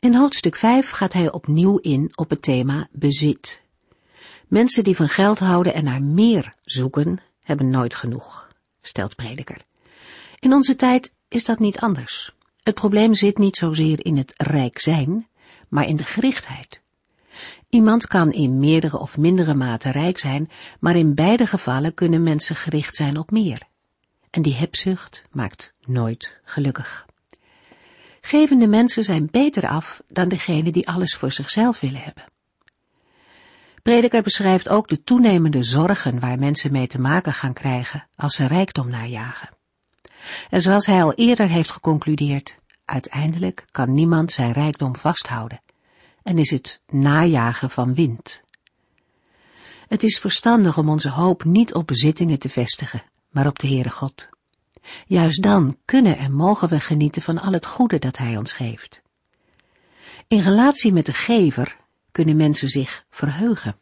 In hoofdstuk 5 gaat hij opnieuw in op het thema bezit. Mensen die van geld houden en naar meer zoeken, hebben nooit genoeg, stelt Prediker. In onze tijd is dat niet anders. Het probleem zit niet zozeer in het rijk zijn, maar in de gerichtheid. Iemand kan in meerdere of mindere mate rijk zijn, maar in beide gevallen kunnen mensen gericht zijn op meer. En die hebzucht maakt nooit gelukkig. Gevende mensen zijn beter af dan degenen die alles voor zichzelf willen hebben. Prediker beschrijft ook de toenemende zorgen waar mensen mee te maken gaan krijgen als ze rijkdom najagen. En zoals hij al eerder heeft geconcludeerd, uiteindelijk kan niemand zijn rijkdom vasthouden en is het najagen van wind. Het is verstandig om onze hoop niet op bezittingen te vestigen, maar op de Heere God. Juist dan kunnen en mogen we genieten van al het goede dat Hij ons geeft. In relatie met de gever kunnen mensen zich verheugen.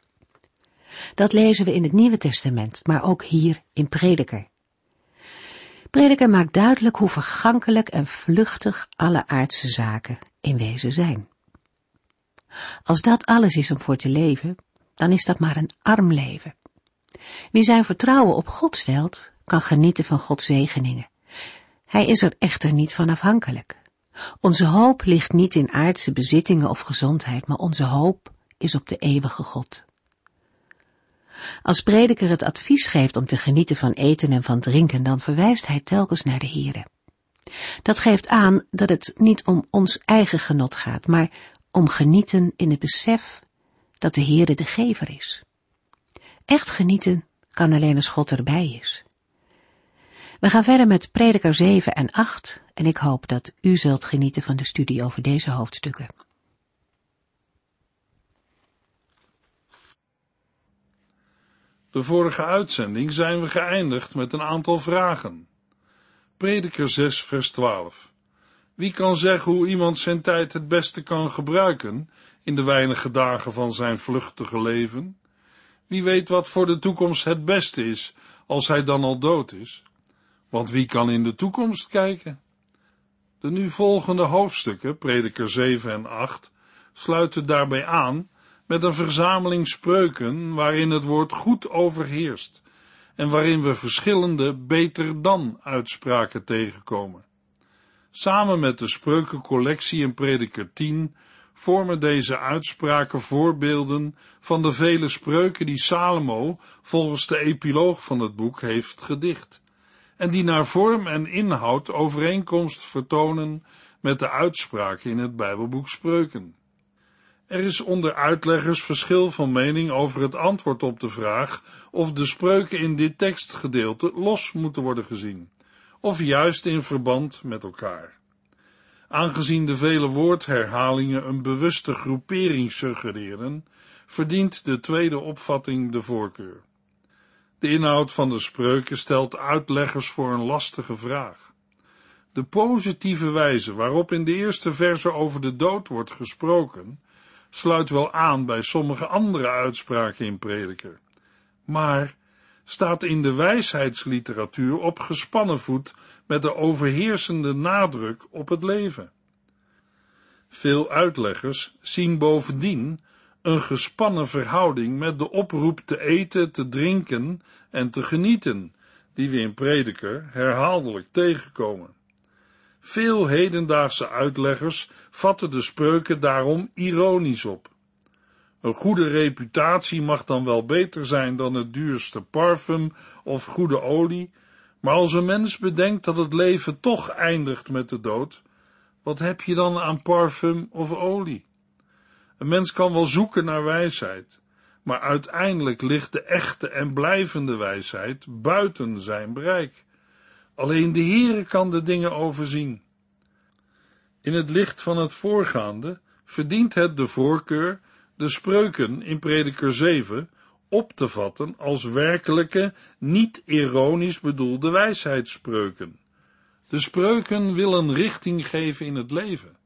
Dat lezen we in het Nieuwe Testament, maar ook hier in Prediker. Prediker maakt duidelijk hoe vergankelijk en vluchtig alle aardse zaken in wezen zijn. Als dat alles is om voor te leven, dan is dat maar een arm leven. Wie zijn vertrouwen op God stelt, kan genieten van Gods zegeningen. Hij is er echter niet van afhankelijk. Onze hoop ligt niet in aardse bezittingen of gezondheid, maar onze hoop is op de eeuwige God. Als prediker het advies geeft om te genieten van eten en van drinken, dan verwijst hij telkens naar de Here. Dat geeft aan dat het niet om ons eigen genot gaat, maar om genieten in het besef dat de Heere de gever is. Echt genieten kan alleen als God erbij is. We gaan verder met prediker 7 en 8 en ik hoop dat u zult genieten van de studie over deze hoofdstukken. De vorige uitzending zijn we geëindigd met een aantal vragen. Prediker 6 vers 12. Wie kan zeggen hoe iemand zijn tijd het beste kan gebruiken in de weinige dagen van zijn vluchtige leven? Wie weet wat voor de toekomst het beste is als hij dan al dood is? Want wie kan in de toekomst kijken? De nu volgende hoofdstukken, prediker 7 en 8, sluiten daarbij aan met een verzameling spreuken waarin het woord goed overheerst en waarin we verschillende beter dan uitspraken tegenkomen. Samen met de spreukencollectie in prediker 10 vormen deze uitspraken voorbeelden van de vele spreuken die Salomo volgens de epiloog van het boek heeft gedicht en die naar vorm en inhoud overeenkomst vertonen met de uitspraken in het Bijbelboek Spreuken. Er is onder uitleggers verschil van mening over het antwoord op de vraag of de spreuken in dit tekstgedeelte los moeten worden gezien, of juist in verband met elkaar. Aangezien de vele woordherhalingen een bewuste groepering suggereren, verdient de tweede opvatting de voorkeur. De inhoud van de spreuken stelt uitleggers voor een lastige vraag. De positieve wijze waarop in de eerste verse over de dood wordt gesproken, sluit wel aan bij sommige andere uitspraken in prediker, maar staat in de wijsheidsliteratuur op gespannen voet met de overheersende nadruk op het leven. Veel uitleggers zien bovendien een gespannen verhouding met de oproep te eten, te drinken en te genieten, die we in Prediker herhaaldelijk tegenkomen. Veel hedendaagse uitleggers vatten de spreuken daarom ironisch op. Een goede reputatie mag dan wel beter zijn dan het duurste parfum of goede olie, maar als een mens bedenkt dat het leven toch eindigt met de dood, wat heb je dan aan parfum of olie? Een mens kan wel zoeken naar wijsheid, maar uiteindelijk ligt de echte en blijvende wijsheid buiten zijn bereik. Alleen de Heere kan de dingen overzien. In het licht van het voorgaande verdient het de voorkeur de spreuken in prediker 7 op te vatten als werkelijke, niet ironisch bedoelde wijsheidsspreuken. De spreuken willen richting geven in het leven.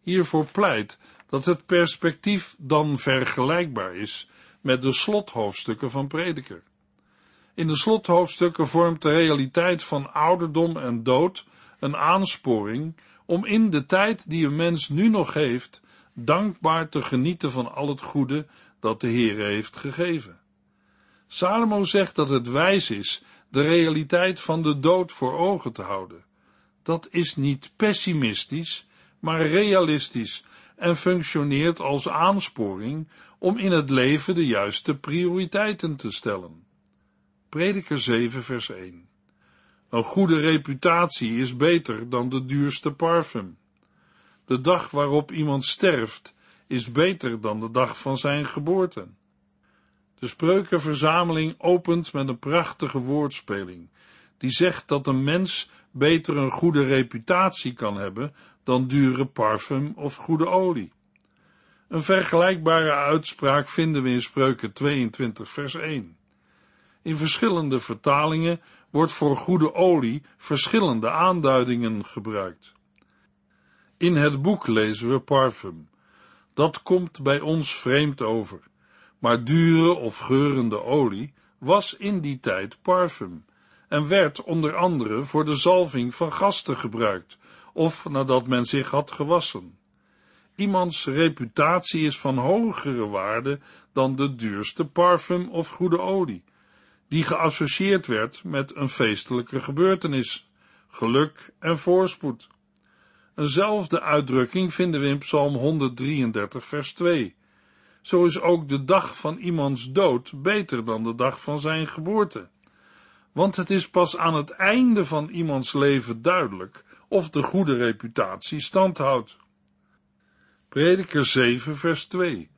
Hiervoor pleit dat het perspectief dan vergelijkbaar is met de slothoofdstukken van prediker. In de slothoofdstukken vormt de realiteit van ouderdom en dood een aansporing om in de tijd die een mens nu nog heeft, dankbaar te genieten van al het goede dat de Heer heeft gegeven. Salomo zegt dat het wijs is de realiteit van de dood voor ogen te houden. Dat is niet pessimistisch, maar realistisch en functioneert als aansporing om in het leven de juiste prioriteiten te stellen. Prediker 7 vers 1 Een goede reputatie is beter dan de duurste parfum. De dag waarop iemand sterft is beter dan de dag van zijn geboorte. De spreukenverzameling opent met een prachtige woordspeling, die zegt dat een mens beter een goede reputatie kan hebben dan dure parfum of goede olie. Een vergelijkbare uitspraak vinden we in Spreuken 22 vers 1. In verschillende vertalingen wordt voor goede olie verschillende aanduidingen gebruikt. In het boek lezen we parfum. Dat komt bij ons vreemd over, maar dure of geurende olie was in die tijd parfum en werd onder andere voor de zalving van gasten gebruikt of nadat men zich had gewassen. Iemands reputatie is van hogere waarde dan de duurste parfum of goede olie, die geassocieerd werd met een feestelijke gebeurtenis, geluk en voorspoed. Eenzelfde uitdrukking vinden we in Psalm 133, vers 2. Zo is ook de dag van iemands dood beter dan de dag van zijn geboorte. Want het is pas aan het einde van iemands leven duidelijk of de goede reputatie standhoudt. Prediker 7, vers 2.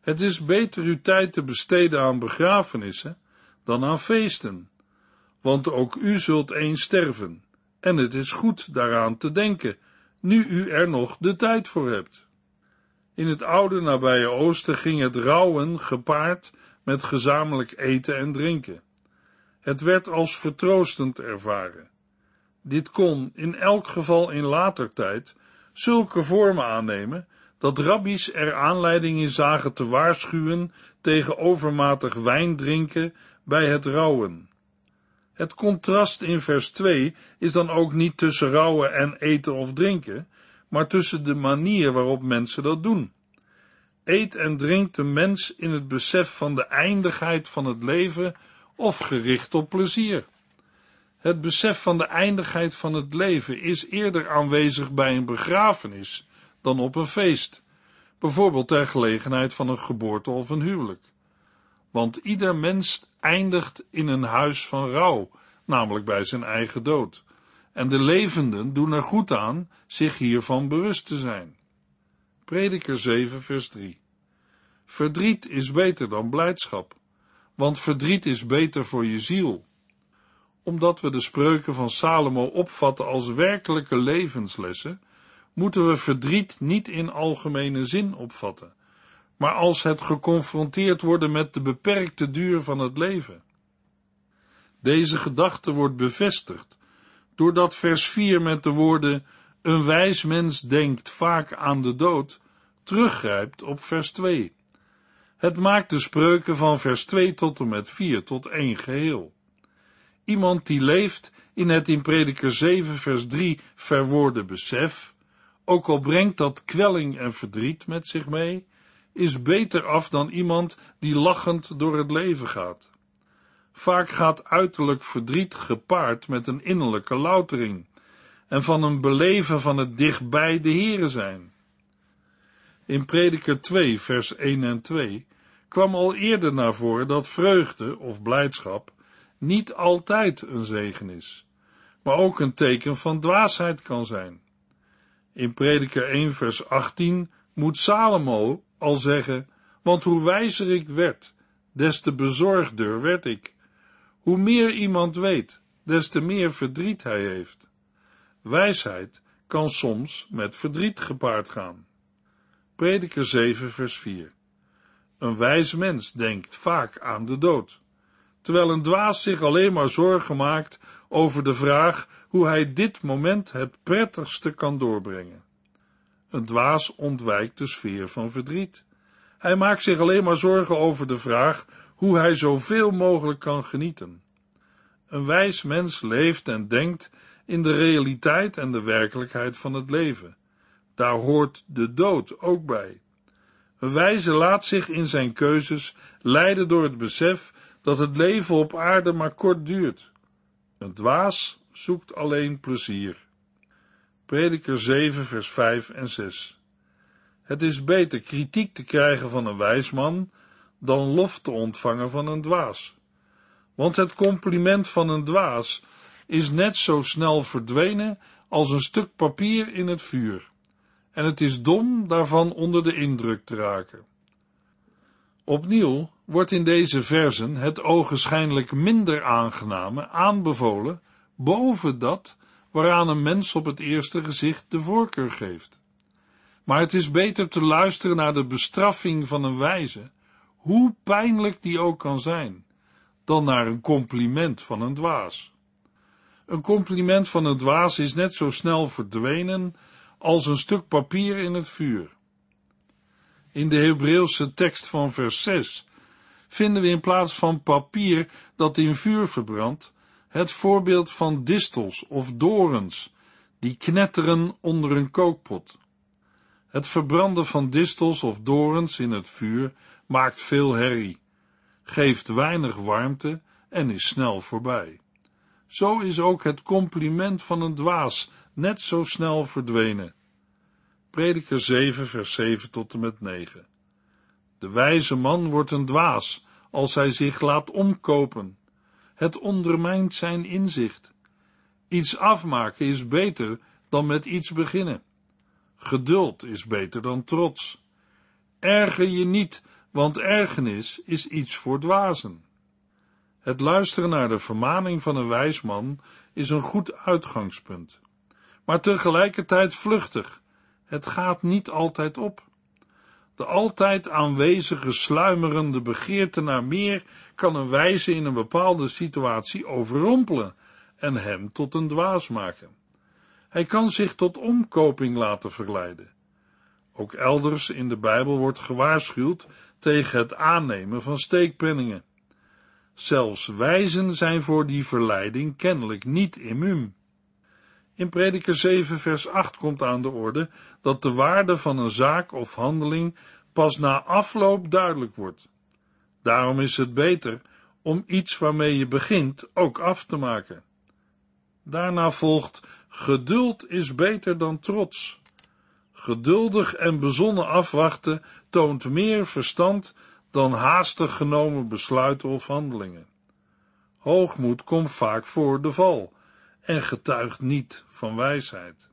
Het is beter uw tijd te besteden aan begrafenissen dan aan feesten, want ook u zult eens sterven, en het is goed daaraan te denken, nu u er nog de tijd voor hebt. In het oude nabije oosten ging het rouwen gepaard met gezamenlijk eten en drinken. Het werd als vertroostend ervaren. Dit kon in elk geval in later tijd zulke vormen aannemen dat rabbies er aanleiding in zagen te waarschuwen tegen overmatig wijn drinken bij het rouwen. Het contrast in vers 2 is dan ook niet tussen rouwen en eten of drinken, maar tussen de manier waarop mensen dat doen. Eet en drinkt de mens in het besef van de eindigheid van het leven of gericht op plezier. Het besef van de eindigheid van het leven is eerder aanwezig bij een begrafenis dan op een feest, bijvoorbeeld ter gelegenheid van een geboorte of een huwelijk. Want ieder mens eindigt in een huis van rouw, namelijk bij zijn eigen dood. En de levenden doen er goed aan zich hiervan bewust te zijn. Prediker 7, vers 3. Verdriet is beter dan blijdschap, want verdriet is beter voor je ziel. Omdat we de spreuken van Salomo opvatten als werkelijke levenslessen, moeten we verdriet niet in algemene zin opvatten, maar als het geconfronteerd worden met de beperkte duur van het leven. Deze gedachte wordt bevestigd doordat vers 4 met de woorden een wijs mens denkt vaak aan de dood, teruggrijpt op vers 2. Het maakt de spreuken van vers 2 tot en met 4 tot één geheel. Iemand die leeft in het in prediker 7 vers 3 verwoorde besef, ook al brengt dat kwelling en verdriet met zich mee, is beter af dan iemand die lachend door het leven gaat. Vaak gaat uiterlijk verdriet gepaard met een innerlijke loutering en van een beleven van het dichtbij de Here zijn. In Prediker 2, vers 1 en 2 kwam al eerder naar voren dat vreugde of blijdschap niet altijd een zegen is, maar ook een teken van dwaasheid kan zijn. In Prediker 1, vers 18 moet Salomo al zeggen, want hoe wijzer ik werd, des te bezorgder werd ik. Hoe meer iemand weet, des te meer verdriet hij heeft. Wijsheid kan soms met verdriet gepaard gaan. Prediker 7, vers 4. Een wijs mens denkt vaak aan de dood, terwijl een dwaas zich alleen maar zorgen maakt over de vraag hoe hij dit moment het prettigste kan doorbrengen. Een dwaas ontwijkt de sfeer van verdriet. Hij maakt zich alleen maar zorgen over de vraag hoe hij zoveel mogelijk kan genieten. Een wijs mens leeft en denkt in de realiteit en de werkelijkheid van het leven. Daar hoort de dood ook bij. Een wijze laat zich in zijn keuzes leiden door het besef dat het leven op aarde maar kort duurt. Een dwaas zoekt alleen plezier. Prediker 7, vers 5 en 6. Het is beter kritiek te krijgen van een wijsman dan lof te ontvangen van een dwaas. Want het compliment van een dwaas is net zo snel verdwenen als een stuk papier in het vuur. En het is dom daarvan onder de indruk te raken. Opnieuw wordt in deze versen het ogenschijnlijk minder aangename aanbevolen boven dat waaraan een mens op het eerste gezicht de voorkeur geeft. Maar het is beter te luisteren naar de bestraffing van een wijze, hoe pijnlijk die ook kan zijn, dan naar een compliment van een dwaas. Een compliment van een dwaas is net zo snel verdwenen als een stuk papier in het vuur. In de Hebreeuwse tekst van vers 6 vinden we in plaats van papier dat in vuur verbrandt, het voorbeeld van distels of dorens die knetteren onder een kookpot. Het verbranden van distels of dorens in het vuur maakt veel herrie, geeft weinig warmte en is snel voorbij. Zo is ook het compliment van een dwaas net zo snel verdwenen. Prediker 7, vers 7 tot en met 9. De wijze man wordt een dwaas als hij zich laat omkopen. Het ondermijnt zijn inzicht. Iets afmaken is beter dan met iets beginnen. Geduld is beter dan trots. Erger je niet, want ergernis is iets voor dwazen. Het luisteren naar de vermaning van een wijs man is een goed uitgangspunt, maar tegelijkertijd vluchtig. Het gaat niet altijd op. De altijd aanwezige sluimerende begeerte naar meer kan een wijze in een bepaalde situatie overrompelen en hem tot een dwaas maken. Hij kan zich tot omkoping laten verleiden. Ook elders in de Bijbel wordt gewaarschuwd tegen het aannemen van steekpenningen. Zelfs wijzen zijn voor die verleiding kennelijk niet immuun. In Prediker 7 vers 8 komt aan de orde dat de waarde van een zaak of handeling pas na afloop duidelijk wordt. Daarom is het beter om iets waarmee je begint ook af te maken. Daarna volgt geduld is beter dan trots. Geduldig en bezonnen afwachten toont meer verstand dan haastig genomen besluiten of handelingen. Hoogmoed komt vaak voor de val en getuigt niet van wijsheid.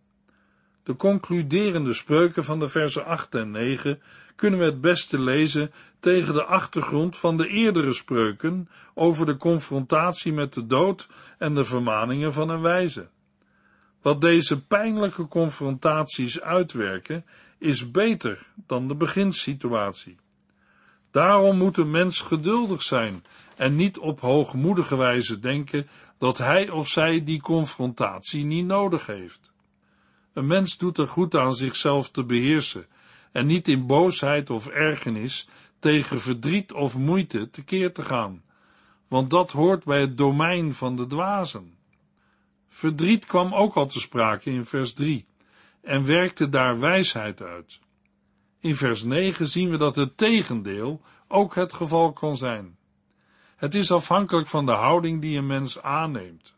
De concluderende spreuken van de versen 8 en 9 kunnen we het beste lezen tegen de achtergrond van de eerdere spreuken over de confrontatie met de dood en de vermaningen van een wijze. Wat deze pijnlijke confrontaties uitwerken, is beter dan de beginsituatie. Daarom moet een mens geduldig zijn en niet op hoogmoedige wijze denken dat hij of zij die confrontatie niet nodig heeft. Een mens doet er goed aan zichzelf te beheersen en niet in boosheid of ergernis tegen verdriet of moeite tekeer te gaan, want dat hoort bij het domein van de dwazen. Verdriet kwam ook al te sprake in vers 3 en werkte daar wijsheid uit. In vers 9 zien we dat het tegendeel ook het geval kan zijn. Het is afhankelijk van de houding die een mens aanneemt.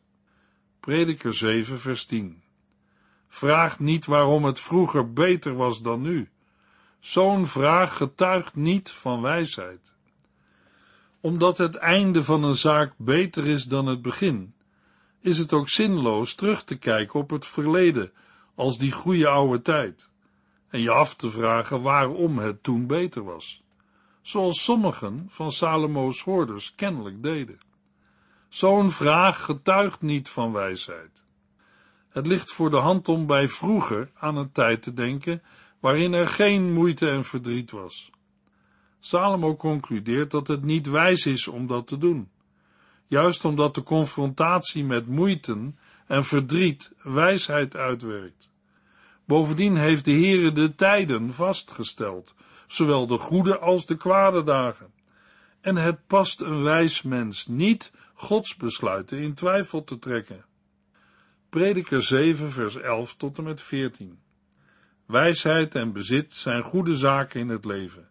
Prediker 7 vers 10 Vraag niet waarom het vroeger beter was dan nu. Zo'n vraag getuigt niet van wijsheid. Omdat het einde van een zaak beter is dan het begin, is het ook zinloos terug te kijken op het verleden als die goede oude tijd en je af te vragen waarom het toen beter was, zoals sommigen van Salomo's hoorders kennelijk deden. Zo'n vraag getuigt niet van wijsheid. Het ligt voor de hand om bij vroeger aan een tijd te denken waarin er geen moeite en verdriet was. Salomo concludeert dat het niet wijs is om dat te doen, juist omdat de confrontatie met moeiten en verdriet wijsheid uitwerkt. Bovendien heeft de Heere de tijden vastgesteld, zowel de goede als de kwade dagen. En het past een wijs mens niet Gods besluiten in twijfel te trekken. Prediker 7 vers 11 tot en met 14 Wijsheid en bezit zijn goede zaken in het leven.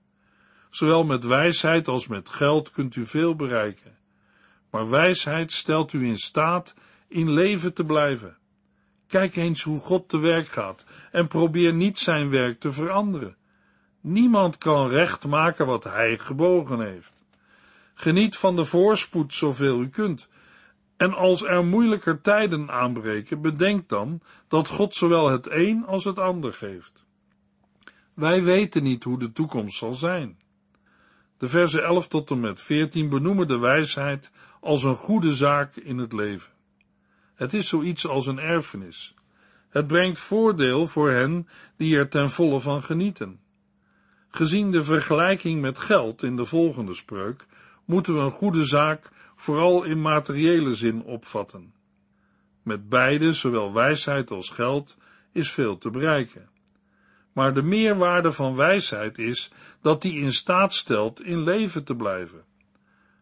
Zowel met wijsheid als met geld kunt u veel bereiken. Maar wijsheid stelt u in staat in leven te blijven. Kijk eens hoe God te werk gaat en probeer niet zijn werk te veranderen. Niemand kan recht maken wat hij gebogen heeft. Geniet van de voorspoed zoveel u kunt. En als er moeilijker tijden aanbreken, bedenk dan dat God zowel het een als het ander geeft. Wij weten niet hoe de toekomst zal zijn. De versen 11 tot en met 14 benoemen de wijsheid als een goede zaak in het leven. Het is zoiets als een erfenis. Het brengt voordeel voor hen die er ten volle van genieten. Gezien de vergelijking met geld in de volgende spreuk, moeten we een goede zaak vooral in materiële zin opvatten. Met beide, zowel wijsheid als geld, is veel te bereiken. Maar de meerwaarde van wijsheid is dat die in staat stelt in leven te blijven.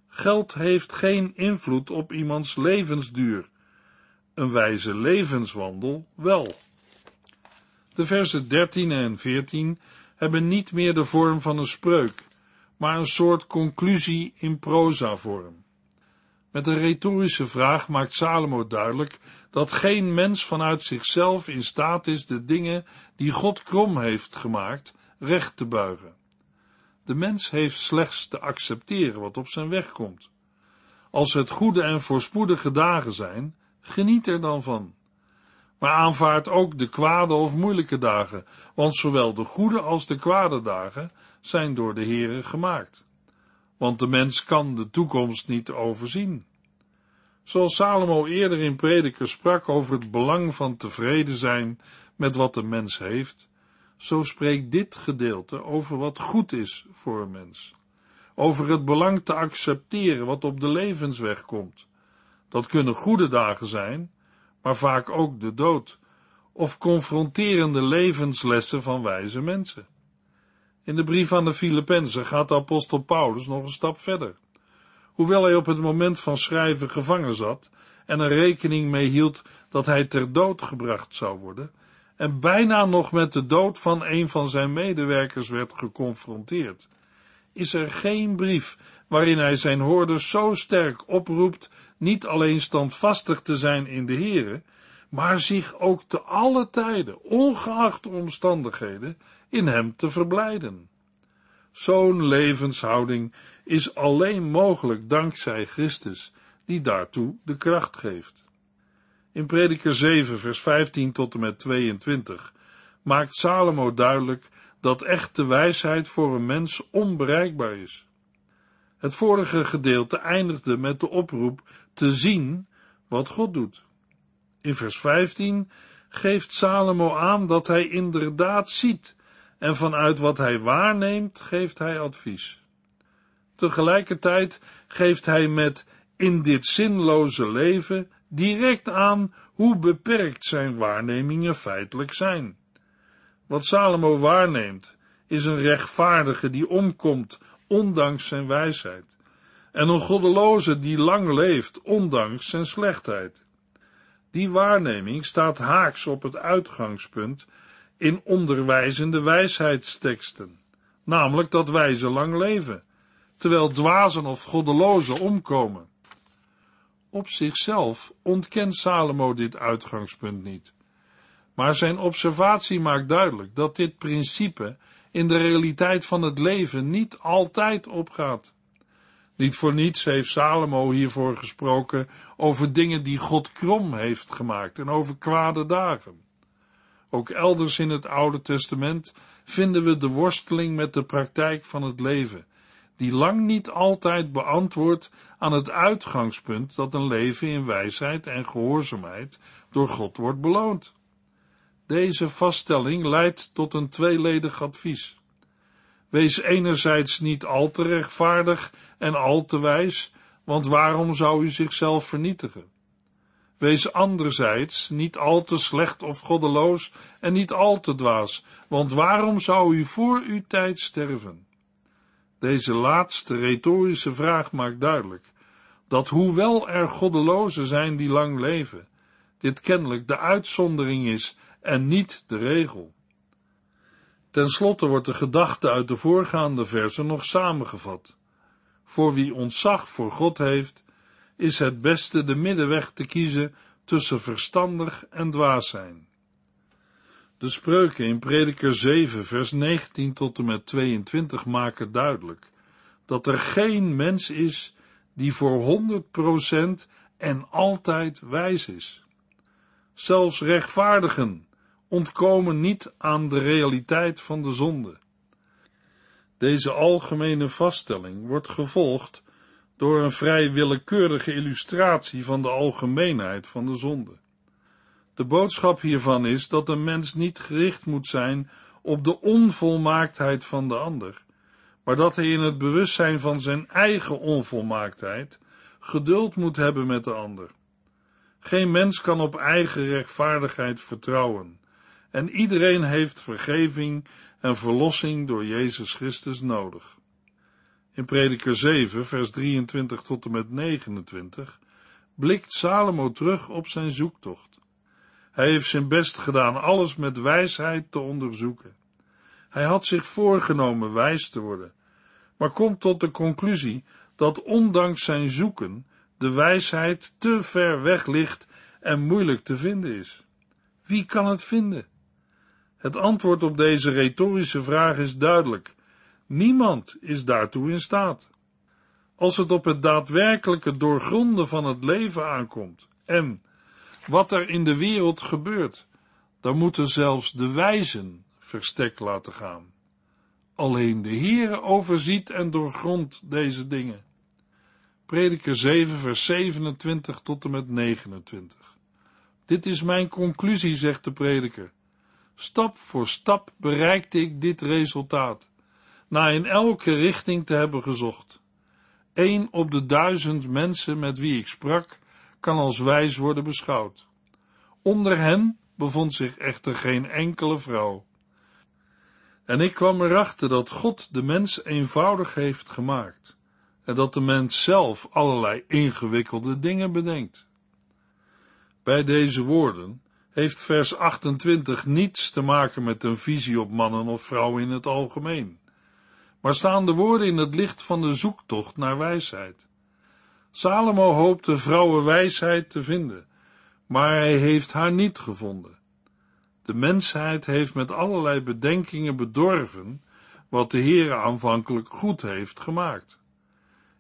Geld heeft geen invloed op iemands levensduur, een wijze levenswandel wel. De versen 13 en 14 hebben niet meer de vorm van een spreuk, maar een soort conclusie in proza-vorm. Met een retorische vraag maakt Salomo duidelijk dat geen mens vanuit zichzelf in staat is de dingen die God krom heeft gemaakt recht te buigen. De mens heeft slechts te accepteren wat op zijn weg komt. Als het goede en voorspoedige dagen zijn, geniet er dan van. Maar aanvaard ook de kwade of moeilijke dagen, want zowel de goede als de kwade dagen zijn door de Heere gemaakt. Want de mens kan de toekomst niet overzien. Zoals Salomo eerder in prediker sprak over het belang van tevreden zijn met wat de mens heeft, zo spreekt dit gedeelte over wat goed is voor een mens. Over het belang te accepteren wat op de levensweg komt. Dat kunnen goede dagen zijn, maar vaak ook de dood, of confronterende levenslessen van wijze mensen. In de brief aan de Filippenzen gaat de apostel Paulus nog een stap verder. Hoewel hij op het moment van schrijven gevangen zat en er rekening mee hield dat hij ter dood gebracht zou worden, en bijna nog met de dood van een van zijn medewerkers werd geconfronteerd, is er geen brief waarin hij zijn hoorders zo sterk oproept niet alleen standvastig te zijn in de Here, maar zich ook te alle tijden, ongeacht de omstandigheden, in hem te verblijden. Zo'n levenshouding is alleen mogelijk dankzij Christus, die daartoe de kracht geeft. In Prediker 7, vers 15 tot en met 22 maakt Salomo duidelijk dat echte wijsheid voor een mens onbereikbaar is. Het vorige gedeelte eindigde met de oproep te zien wat God doet. In vers 15 geeft Salomo aan dat hij inderdaad ziet en vanuit wat hij waarneemt geeft hij advies. Tegelijkertijd geeft hij met in dit zinloze leven direct aan hoe beperkt zijn waarnemingen feitelijk zijn. Wat Salomo waarneemt, is een rechtvaardige die omkomt ondanks zijn wijsheid, en een goddeloze die lang leeft ondanks zijn slechtheid. Die waarneming staat haaks op het uitgangspunt in onderwijzende wijsheidsteksten, namelijk dat wijzen lang leven, terwijl dwazen of goddelozen omkomen. Op zichzelf ontkent Salomo dit uitgangspunt niet. Maar zijn observatie maakt duidelijk dat dit principe in de realiteit van het leven niet altijd opgaat. Niet voor niets heeft Salomo hiervoor gesproken over dingen die God krom heeft gemaakt en over kwade dagen. Ook elders in het Oude Testament vinden we de worsteling met de praktijk van het leven, die lang niet altijd beantwoordt aan het uitgangspunt dat een leven in wijsheid en gehoorzaamheid door God wordt beloond. Deze vaststelling leidt tot een tweeledig advies. Wees enerzijds niet al te rechtvaardig en al te wijs, want waarom zou u zichzelf vernietigen? Wees anderzijds niet al te slecht of goddeloos en niet al te dwaas, want waarom zou u voor uw tijd sterven? Deze laatste retorische vraag maakt duidelijk dat hoewel er goddelozen zijn die lang leven, dit kennelijk de uitzondering is en niet de regel. Ten slotte wordt de gedachte uit de voorgaande versen nog samengevat. Voor wie ontzag voor God heeft, is het beste de middenweg te kiezen tussen verstandig en dwaas zijn. De spreuken in Prediker 7, vers 19 tot en met 22 maken duidelijk dat er geen mens is die voor 100% en altijd wijs is. Zelfs rechtvaardigen ontkomen niet aan de realiteit van de zonde. Deze algemene vaststelling wordt gevolgd door een vrij willekeurige illustratie van de algemeenheid van de zonde. De boodschap hiervan is dat een mens niet gericht moet zijn op de onvolmaaktheid van de ander, maar dat hij in het bewustzijn van zijn eigen onvolmaaktheid geduld moet hebben met de ander. Geen mens kan op eigen rechtvaardigheid vertrouwen, en iedereen heeft vergeving en verlossing door Jezus Christus nodig. In Prediker 7, vers 23 tot en met 29 blikt Salomo terug op zijn zoektocht. Hij heeft zijn best gedaan alles met wijsheid te onderzoeken. Hij had zich voorgenomen wijs te worden, maar komt tot de conclusie dat ondanks zijn zoeken de wijsheid te ver weg ligt en moeilijk te vinden is. Wie kan het vinden? Het antwoord op deze retorische vraag is duidelijk. Niemand is daartoe in staat. Als het op het daadwerkelijke doorgronden van het leven aankomt en wat er in de wereld gebeurt, dan moeten zelfs de wijzen verstek laten gaan. Alleen de Heere overziet en doorgrondt deze dingen. Prediker 7 vers 27 tot en met 29. Dit is mijn conclusie, zegt de prediker. Stap voor stap bereikte ik dit resultaat, na in elke richting te hebben gezocht. Eén op de duizend mensen met wie ik sprak, kan als wijs worden beschouwd. Onder hen bevond zich echter geen enkele vrouw. En ik kwam erachter dat God de mens eenvoudig heeft gemaakt en dat de mens zelf allerlei ingewikkelde dingen bedenkt. Bij deze woorden heeft vers 28 niets te maken met een visie op mannen of vrouwen in het algemeen, maar staan de woorden in het licht van de zoektocht naar wijsheid. Salomo hoopte vrouwenwijsheid te vinden, maar hij heeft haar niet gevonden. De mensheid heeft met allerlei bedenkingen bedorven wat de Heere aanvankelijk goed heeft gemaakt.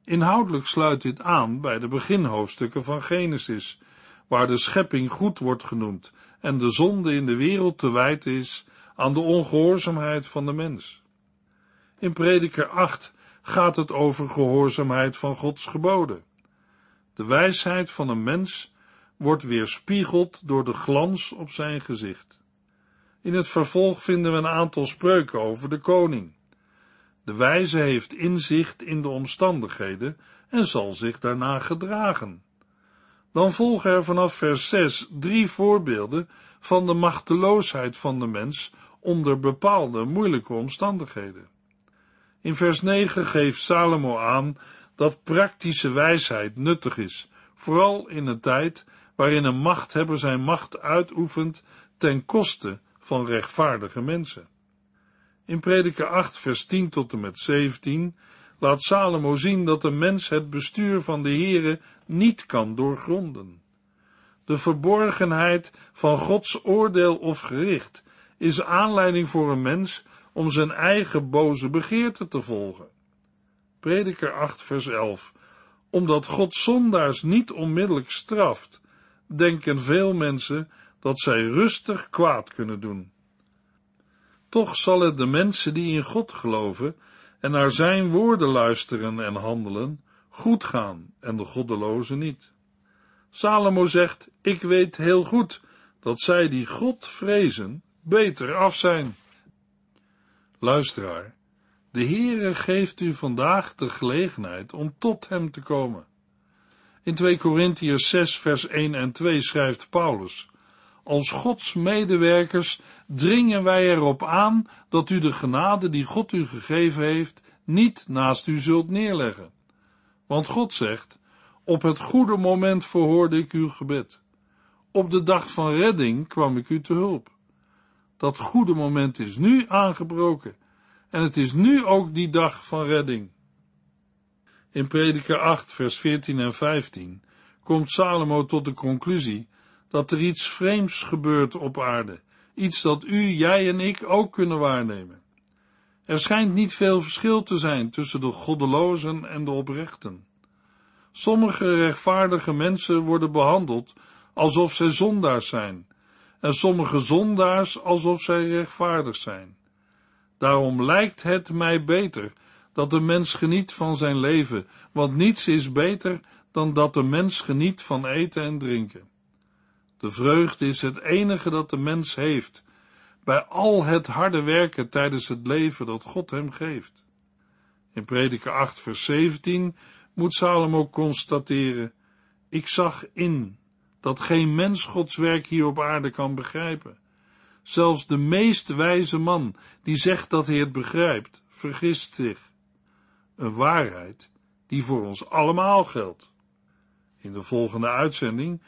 Inhoudelijk sluit dit aan bij de beginhoofdstukken van Genesis, waar de schepping goed wordt genoemd en de zonde in de wereld te wijten is aan de ongehoorzaamheid van de mens. In Prediker 8 gaat het over gehoorzaamheid van Gods geboden. De wijsheid van een mens wordt weerspiegeld door de glans op zijn gezicht. In het vervolg vinden we een aantal spreuken over de koning. De wijze heeft inzicht in de omstandigheden en zal zich daarna gedragen. Dan volgen er vanaf vers 6 drie voorbeelden van de machteloosheid van de mens onder bepaalde moeilijke omstandigheden. In vers 9 geeft Salomo aan dat praktische wijsheid nuttig is, vooral in een tijd waarin een machthebber zijn macht uitoefent ten koste van rechtvaardige mensen. In Prediker 8, vers 10 tot en met 17 laat Salomo zien dat de mens het bestuur van de Heere niet kan doorgronden. De verborgenheid van Gods oordeel of gericht is aanleiding voor een mens om zijn eigen boze begeerte te volgen. Prediker 8, vers 11. Omdat God zondaars niet onmiddellijk straft, denken veel mensen dat zij rustig kwaad kunnen doen. Toch zal het de mensen die in God geloven en naar zijn woorden luisteren en handelen, goed gaan en de goddelozen niet. Salomo zegt, ik weet heel goed dat zij die God vrezen beter af zijn. Luisteraar, de Heere geeft u vandaag de gelegenheid om tot hem te komen. In 2 Korintiërs 6 vers 1 en 2 schrijft Paulus, als Gods medewerkers dringen wij erop aan dat u de genade die God u gegeven heeft niet naast u zult neerleggen. Want God zegt, op het goede moment verhoorde ik uw gebed. Op de dag van redding kwam ik u te hulp. Dat goede moment is nu aangebroken en het is nu ook die dag van redding. In Prediker 8, vers 14 en 15 komt Salomo tot de conclusie dat er iets vreemds gebeurt op aarde, iets dat u, jij en ik ook kunnen waarnemen. Er schijnt niet veel verschil te zijn tussen de goddelozen en de oprechten. Sommige rechtvaardige mensen worden behandeld alsof zij zondaars zijn, en sommige zondaars alsof zij rechtvaardig zijn. Daarom lijkt het mij beter dat de mens geniet van zijn leven, want niets is beter dan dat de mens geniet van eten en drinken. De vreugde is het enige dat de mens heeft, bij al het harde werken tijdens het leven dat God hem geeft. In Prediker 8 vers 17 moet Salomo constateren, ik zag in dat geen mens Gods werk hier op aarde kan begrijpen. Zelfs de meest wijze man, die zegt dat hij het begrijpt, vergist zich. Een waarheid die voor ons allemaal geldt. In de volgende uitzending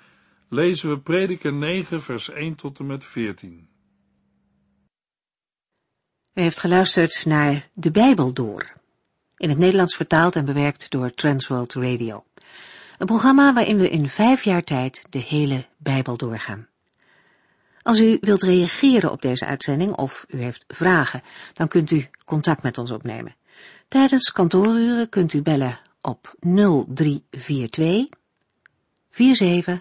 lezen we Prediker 9, vers 1 tot en met 14. U heeft geluisterd naar De Bijbel Door, in het Nederlands vertaald en bewerkt door Transworld Radio. Een programma waarin we in vijf jaar tijd de hele Bijbel doorgaan. Als u wilt reageren op deze uitzending of u heeft vragen, dan kunt u contact met ons opnemen. Tijdens kantooruren kunt u bellen op 0342 47